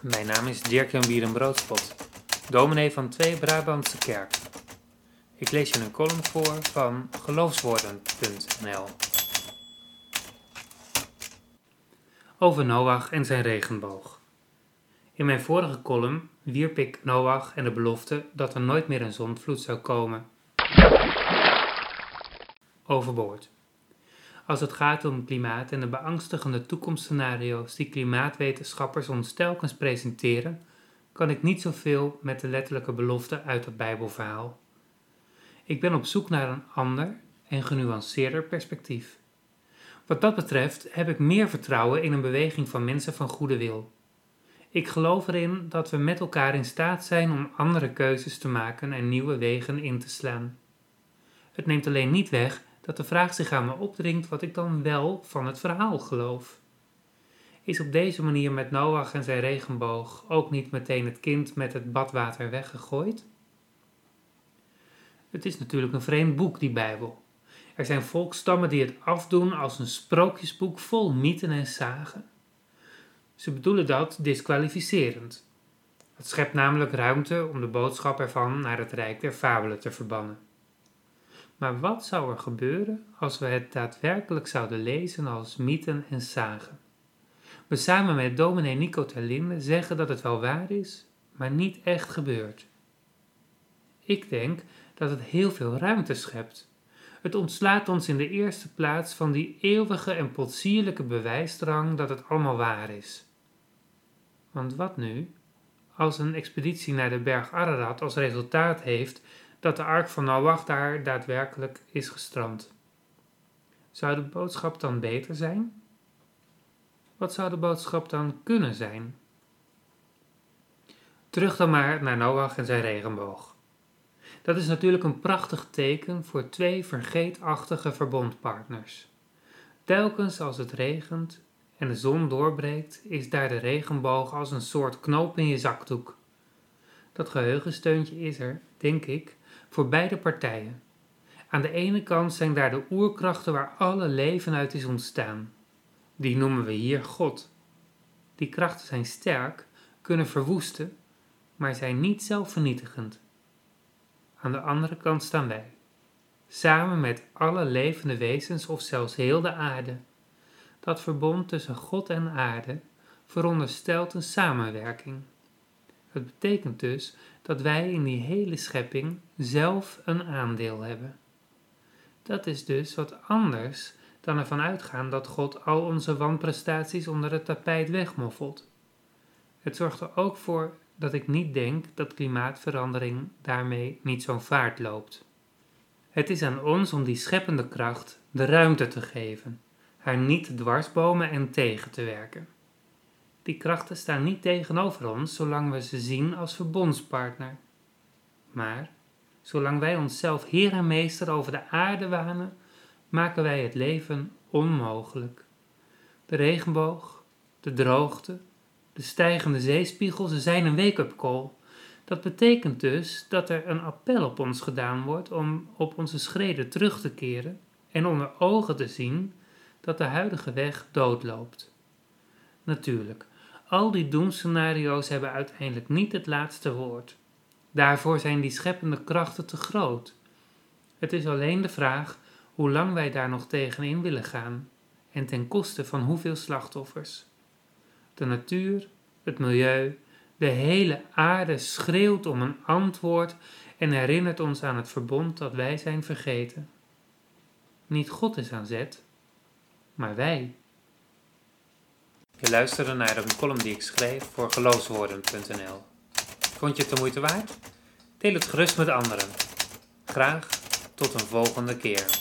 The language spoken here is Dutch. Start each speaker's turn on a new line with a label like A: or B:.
A: Mijn naam is Dirk-Jan Bierenbroodspot, dominee van Twee Brabantse Kerk. Ik lees je een column voor van geloofswoorden.nl Over Noach en zijn regenboog. In mijn vorige column wierp ik Noach en de belofte dat er nooit meer een zondvloed zou komen overboord. Als het gaat om klimaat en de beangstigende toekomstscenario's die klimaatwetenschappers ons telkens presenteren, kan ik niet zoveel met de letterlijke belofte uit het Bijbelverhaal. Ik ben op zoek naar een ander en genuanceerder perspectief. Wat dat betreft heb ik meer vertrouwen in een beweging van mensen van goede wil. Ik geloof erin dat we met elkaar in staat zijn om andere keuzes te maken en nieuwe wegen in te slaan. Het neemt alleen niet weg dat de vraag zich aan me opdringt wat ik dan wel van het verhaal geloof. Is op deze manier met Noach en zijn regenboog ook niet meteen het kind met het badwater weggegooid? Het is natuurlijk een vreemd boek, die Bijbel. Er zijn volkstammen die het afdoen als een sprookjesboek vol mythen en zagen. Ze bedoelen dat disqualificerend. Het schept namelijk ruimte om de boodschap ervan naar het rijk der fabelen te verbannen. Maar wat zou er gebeuren als we het daadwerkelijk zouden lezen als mythen en zagen? We samen met dominee Nico Terlinde zeggen dat het wel waar is, maar niet echt gebeurt. Ik denk dat het heel veel ruimte schept. Het ontslaat ons in de eerste plaats van die eeuwige en potsierlijke bewijsdrang dat het allemaal waar is. Want wat nu, als een expeditie naar de berg Ararat als resultaat heeft dat de ark van Noach daar daadwerkelijk is gestrand. Zou de boodschap dan beter zijn? Wat zou de boodschap dan kunnen zijn? Terug dan maar naar Noach en zijn regenboog. Dat is natuurlijk een prachtig teken voor twee vergeetachtige verbondpartners. Telkens als het regent en de zon doorbreekt, is daar de regenboog als een soort knoop in je zakdoek. Dat geheugensteuntje is er, denk ik, voor beide partijen. Aan de ene kant zijn daar de oerkrachten waar alle leven uit is ontstaan. Die noemen we hier God. Die krachten zijn sterk, kunnen verwoesten, maar zijn niet zelfvernietigend. Aan de andere kant staan wij, samen met alle levende wezens of zelfs heel de aarde. Dat verbond tussen God en aarde veronderstelt een samenwerking. Het betekent dus dat wij in die hele schepping zelf een aandeel hebben. Dat is dus wat anders dan ervan uitgaan dat God al onze wanprestaties onder het tapijt wegmoffelt. Het zorgt er ook voor dat ik niet denk dat klimaatverandering daarmee niet zo'n vaart loopt. Het is aan ons om die scheppende kracht de ruimte te geven, haar niet dwarsbomen en tegen te werken. Die krachten staan niet tegenover ons zolang we ze zien als verbondspartner. Maar zolang wij onszelf heer en meester over de aarde wanen, maken wij het leven onmogelijk. De regenboog, de droogte, de stijgende zeespiegel, ze zijn een wake-up call. Dat betekent dus dat er een appel op ons gedaan wordt om op onze schreden terug te keren en onder ogen te zien dat de huidige weg doodloopt. Natuurlijk, al die doemscenario's hebben uiteindelijk niet het laatste woord. Daarvoor zijn die scheppende krachten te groot. Het is alleen de vraag hoe lang wij daar nog tegenin willen gaan en ten koste van hoeveel slachtoffers. De natuur, het milieu, de hele aarde schreeuwt om een antwoord en herinnert ons aan het verbond dat wij zijn vergeten. Niet God is aan zet, maar wij. Je luisterde naar een column die ik schreef voor geloofswoorden.nl. Vond je het de moeite waard? Deel het gerust met anderen. Graag tot een volgende keer.